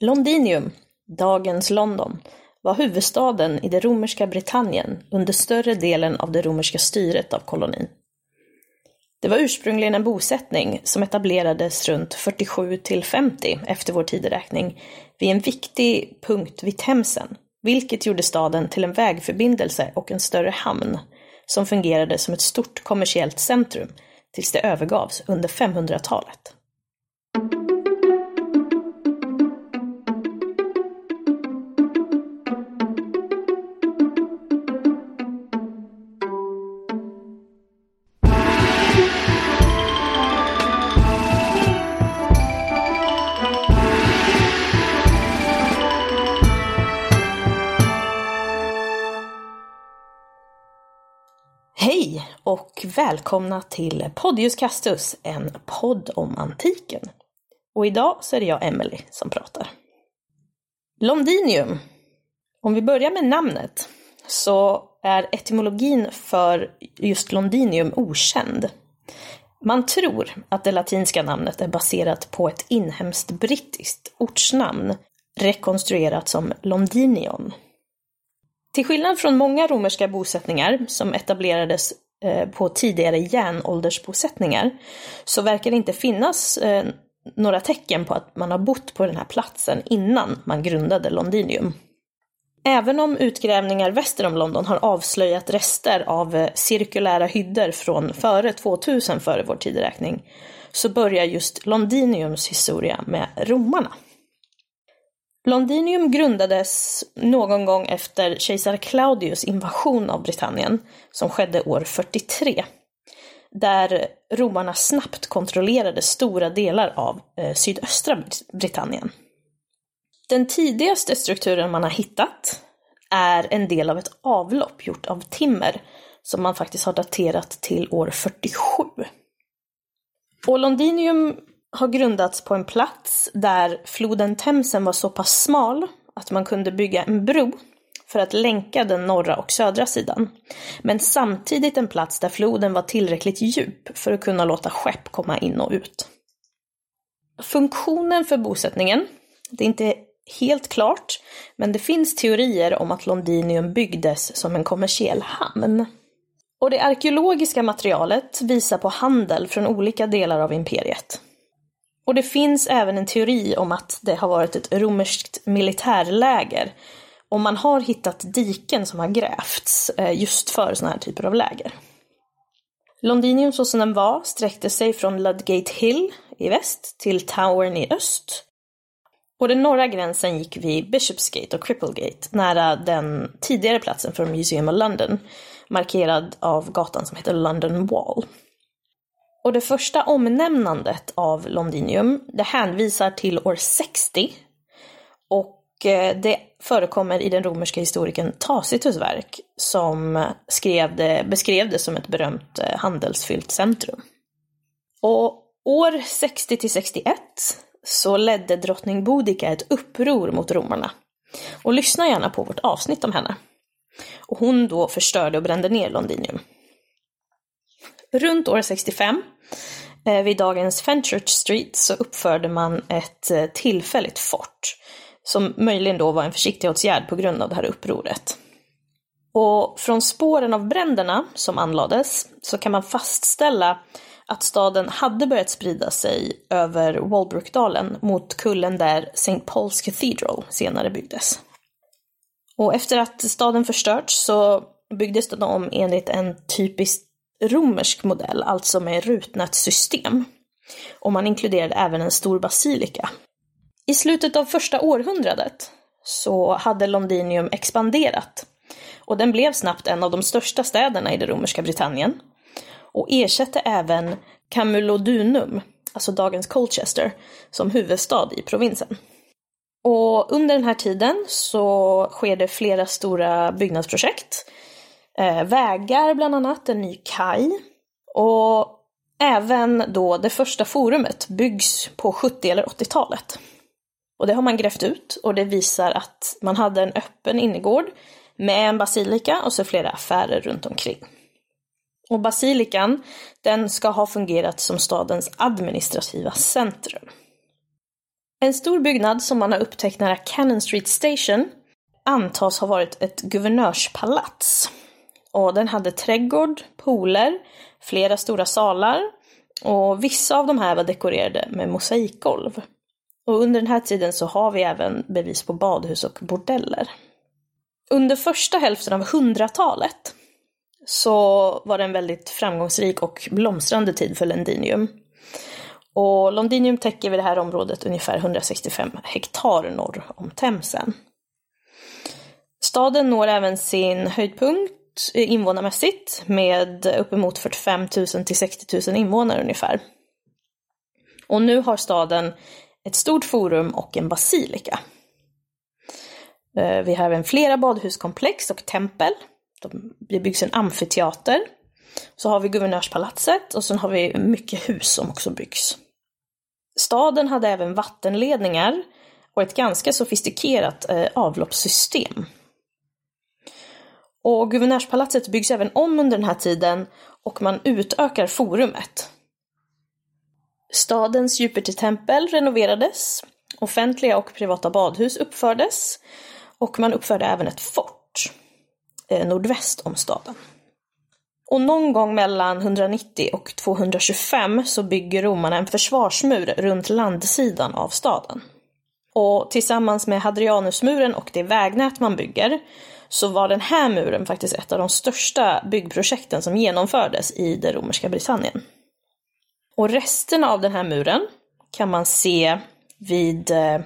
Londinium, dagens London, var huvudstaden i det romerska Britannien under större delen av det romerska styret av kolonin. Det var ursprungligen en bosättning som etablerades runt 47 till 50 efter vår tideräkning vid en viktig punkt vid Themsen, vilket gjorde staden till en vägförbindelse och en större hamn som fungerade som ett stort kommersiellt centrum tills det övergavs under 500-talet. Och välkomna till Podius Castus, en podd om antiken. Och idag så är det jag, Emily, som pratar. Londinium. Om vi börjar med namnet så är etymologin för just Londinium okänd. Man tror att det latinska namnet är baserat på ett inhemskt brittiskt ortsnamn rekonstruerat som Londinion. Till skillnad från många romerska bosättningar som etablerades Eh, på tidigare järnåldersbosättningar så verkar det inte finnas eh, några tecken på att man har bott på den här platsen innan man grundade Londinium. Även om utgrävningar väster om London har avslöjat rester av eh, cirkulära hyddor från före 2000 före vår tideräkning så börjar just Londiniums historia med romarna. Londinium grundades någon gång efter kejsar Claudius invasion av Britannien, som skedde år 43. Där romarna snabbt kontrollerade stora delar av eh, sydöstra Britannien. Den tidigaste strukturen man har hittat är en del av ett avlopp gjort av timmer som man faktiskt har daterat till år 47. Och Londinium har grundats på en plats där floden Themsen var så pass smal att man kunde bygga en bro för att länka den norra och södra sidan. Men samtidigt en plats där floden var tillräckligt djup för att kunna låta skepp komma in och ut. Funktionen för bosättningen, det är inte helt klart, men det finns teorier om att Londinium byggdes som en kommersiell hamn. Och det arkeologiska materialet visar på handel från olika delar av imperiet. Och det finns även en teori om att det har varit ett romerskt militärläger. Och man har hittat diken som har grävts eh, just för sådana här typer av läger. Londinium så som den var sträckte sig från Ludgate Hill i väst till Towern i öst. Och den norra gränsen gick vid Bishopsgate och Cripplegate, nära den tidigare platsen för Museum of London, markerad av gatan som heter London Wall. Och det första omnämnandet av Londinium, det hänvisar till år 60. Och eh, det förekommer i den romerska historikern Tacitus verk, som skrev det, beskrev det som ett berömt eh, handelsfyllt centrum. Och år 60 till 61 så ledde drottning Boudica ett uppror mot romarna. Och lyssna gärna på vårt avsnitt om henne. Och hon då förstörde och brände ner Londinium. Runt år 65, eh, vid dagens Fenchurch Street, så uppförde man ett eh, tillfälligt fort, som möjligen då var en försiktighetsåtgärd på grund av det här upproret. Och från spåren av bränderna som anlades så kan man fastställa att staden hade börjat sprida sig över Walbrookdalen mot kullen där St. Paul's Cathedral senare byggdes. Och efter att staden förstörts så byggdes den om enligt en typisk romersk modell, alltså med rutnätssystem. Och man inkluderade även en stor basilika. I slutet av första århundradet så hade Londinium expanderat och den blev snabbt en av de största städerna i det romerska Britannien och ersatte även Camulodunum, alltså dagens Colchester, som huvudstad i provinsen. Och under den här tiden så sker det flera stora byggnadsprojekt eh, vägar bland annat, en ny kaj. Och även då det första forumet byggs på 70 eller 80-talet. Och det har man grävt ut och det visar att man hade en öppen innergård med en basilika och så flera affärer runt omkring. Och basilikan, den ska ha fungerat som stadens administrativa centrum. En stor byggnad som man har upptäckt nära Cannon Street Station antas ha varit ett guvernörspalats. Och den hade trädgård, pooler, flera stora salar och vissa av de här var dekorerade med mosaikgolv. Och under den här tiden så har vi även bevis på badhus och bordeller. Under första hälften av hundratalet så var det en väldigt framgångsrik och blomstrande tid för Londinium. Och Londinium täcker vid det här området ungefär 165 hektar norr om Themsen. Staden når även sin höjdpunkt Eh, invånarmässigt med uppemot 45 000 till 60 000 invånare ungefär. Och nu har staden ett stort forum och en basilika. Eh, vi har även flera badhuskomplex och tempel. Det byggs en amfiteater. Så har vi guvernörspalatset och sen har vi mycket hus som också byggs. Staden hade även vattenledningar och ett ganska sofistikerat eh, avloppssystem. Och guvernörspalatset byggs även om under den här tiden och man utökar forumet. Stadens Jupitertempel renoverades, offentliga och privata badhus uppfördes och man uppförde även ett fort eh, nordväst om staden. Och någon gång mellan 190 och 225 så bygger romarna en försvarsmur runt landsidan av staden. Och tillsammans med Hadrianusmuren och det vägnät man bygger så var den här muren faktiskt ett av de största byggprojekten som genomfördes i det romerska Britannien. Och resterna av den här muren kan man se vid eh,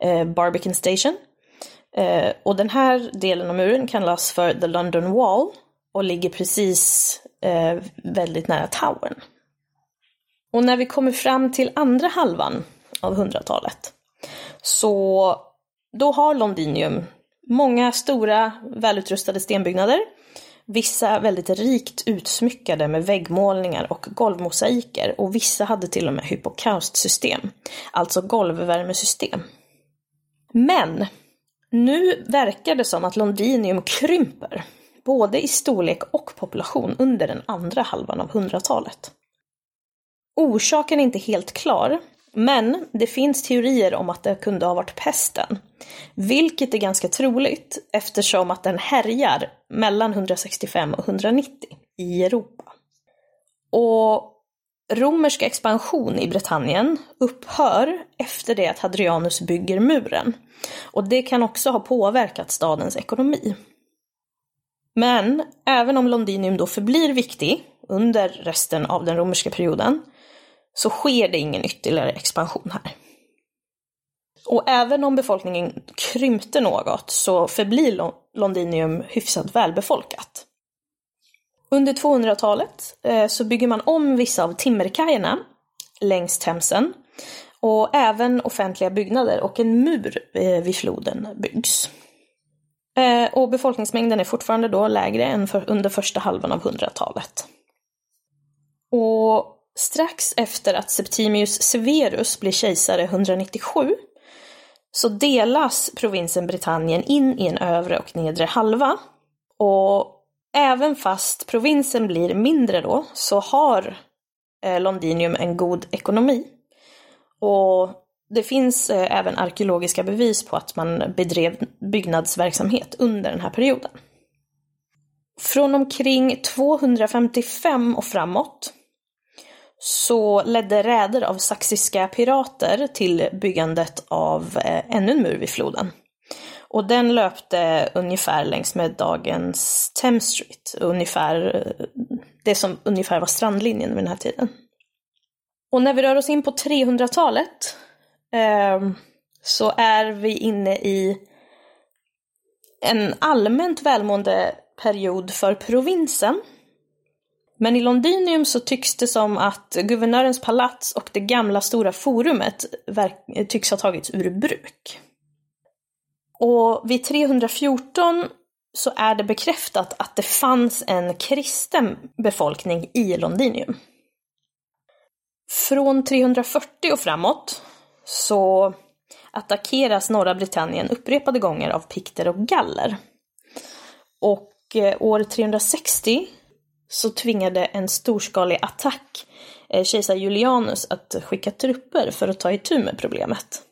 eh, Barbican Station. Eh, och den här delen av muren kallas för The London Wall och ligger precis eh, väldigt nära Towern. Och när vi kommer fram till andra halvan av hundratalet så då har Londinium många stora välutrustade stenbyggnader. Vissa väldigt rikt utsmyckade med väggmålningar och golvmosaiker. Och vissa hade till och med hypokaustsystem, alltså golvvärmesystem. Men nu verkar det som att Londinium krymper, både i storlek och population under den andra halvan av hundratalet. Orsaken är inte helt klar, men det finns teorier om att det kunde ha varit pesten. Vilket är ganska troligt eftersom att den härjar mellan 165 och 190 i Europa. Och romersk expansion i Britannien upphör efter det att Hadrianus bygger muren. Och det kan också ha påverkat stadens ekonomi. Men även om Londinium då förblir viktig under resten av den romerska perioden så sker det ingen ytterligare expansion här. Och även om befolkningen krympte något så förblir Londinium hyfsat välbefolkat. Under 200-talet eh, så bygger man om vissa av timmerkajerna längs Themsen och även offentliga byggnader och en mur eh, vid floden byggs. Eh, och befolkningsmängden är fortfarande då lägre än för under första halvan av 100-talet. Och Strax efter att Septimius Severus blir kejsare 197 så delas provinsen Britannien in i en övre och nedre halva. Och även fast provinsen blir mindre då så har eh, Londinium en god ekonomi. Och det finns eh, även arkeologiska bevis på att man bedrev byggnadsverksamhet under den här perioden. Från omkring 255 och framåt så ledde räder av saxiska pirater till byggandet av eh, ännu en mur vid floden. Och den löpte ungefär längs med dagens Thames Street, ungefär eh, det som ungefär var strandlinjen vid den här tiden. Och när vi rör oss in på 300-talet eh, så är vi inne i en allmänt välmående period för provinsen men i Londinium så tycks det som att guvernörens palats och det gamla stora forumet tycks ha tagits ur bruk. Och vid 314 så är det bekräftat att det fanns en kristen befolkning i Londinium. Från 340 och framåt så attackeras norra Britannien upprepade gånger av pikter och galler. Och eh, år 360 så tvingade en storskalig attack eh, kejsar Julianus att skicka trupper för att ta itu med problemet.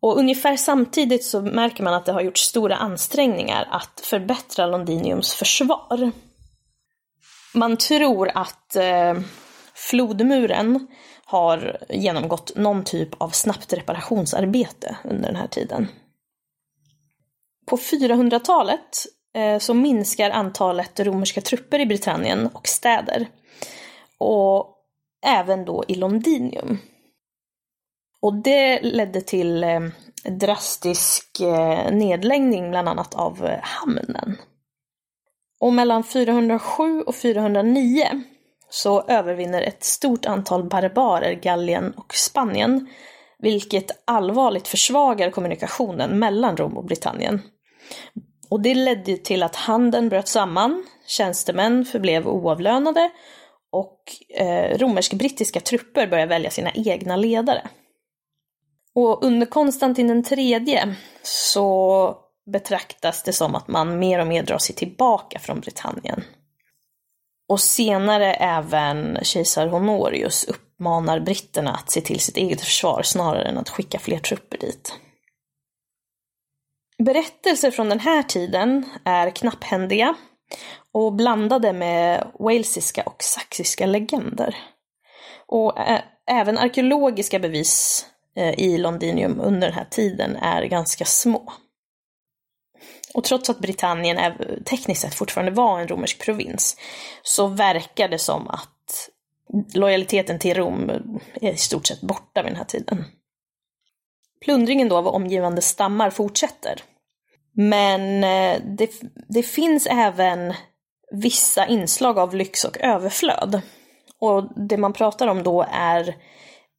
Och ungefär samtidigt så märker man att det har gjorts stora ansträngningar att förbättra Londiniums försvar. Man tror att eh, flodmuren har genomgått någon typ av snabbt reparationsarbete under den här tiden. På 400-talet Eh, så minskar antalet romerska trupper i Britannien och städer. Och även då i Londinium. Och det ledde till eh, drastisk eh, nedläggning bland annat av hamnen. Och mellan 407 och 409 så övervinner ett stort antal barbarer Gallien och Spanien, vilket allvarligt försvagar kommunikationen mellan Rom och Britannien. Och det ledde till att handeln bröt samman, tjänstemän förblev oavlönade och eh, romersk-brittiska trupper började välja sina egna ledare. Och under Konstantin III så betraktas det som att man mer och mer drar sig tillbaka från Britannien. Och senare även kejsar Honorius uppmanar britterna att se till sitt eget försvar snarare än att skicka fler trupper dit. Berättelser från den här tiden är knapphändiga och blandade med walesiska och saxiska legender. Och även arkeologiska bevis i Londinium under den här tiden är ganska små. Och trots att Britannien är, tekniskt sett fortfarande var en romersk provins så verkar det som att lojaliteten till Rom är i stort sett borta vid den här tiden. Plundringen då av omgivande stammar fortsätter. Men eh, det, det finns även vissa inslag av lyx och överflöd. Och det man pratar om då är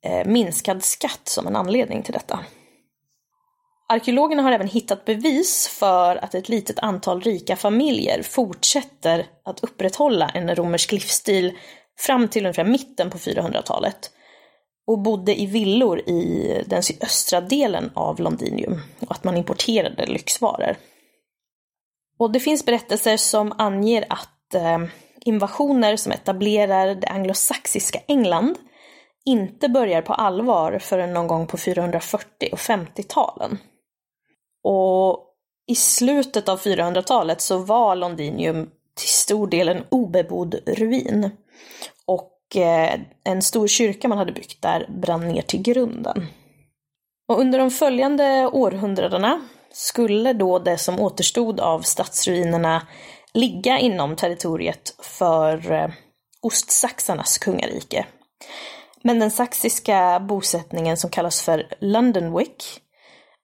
eh, minskad skatt som en anledning till detta. Arkeologerna har även hittat bevis för att ett litet antal rika familjer fortsätter att upprätthålla en romersk livsstil fram till ungefär mitten på 400-talet och bodde i villor i den sydöstra delen av Londinium och att man importerade lyxvaror. Och det finns berättelser som anger att eh, invasioner som etablerar det anglosaxiska England inte börjar på allvar förrän någon gång på 440 och 50-talen. Och i slutet av 400-talet så var Londinium till stor del en obebodd ruin. Och eh, en stor kyrka man hade byggt där brann ner till grunden. Och under de följande århundradena skulle då det som återstod av stadsruinerna ligga inom territoriet för eh, ostsaxarnas kungarike. Men den saxiska bosättningen som kallas för Londonwick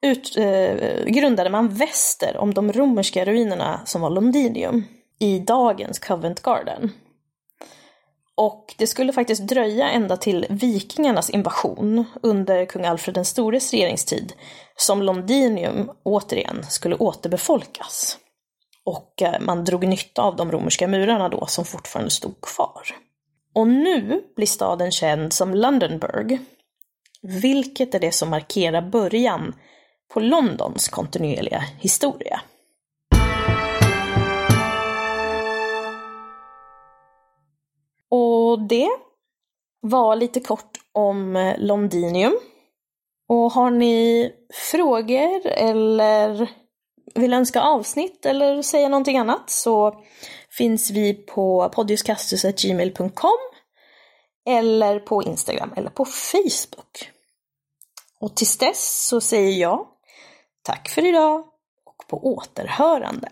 ut, eh, grundade man väster om de romerska ruinerna som var Londinium i dagens Covent Garden. Och det skulle faktiskt dröja ända till vikingarnas invasion under kung Alfred den stores regeringstid som Londinium återigen skulle återbefolkas. Och eh, man drog nytta av de romerska murarna då som fortfarande stod kvar. Och nu blir staden känd som Londonburg, vilket är det som markerar början på Londons kontinuerliga historia. Och det var lite kort om eh, Londinium. Och har ni frågor eller vill önska avsnitt eller säga någonting annat så finns vi på podiuscastus.gmail.com eller på Instagram eller på Facebook. Och tills dess så säger jag Tack för idag och på återhörande.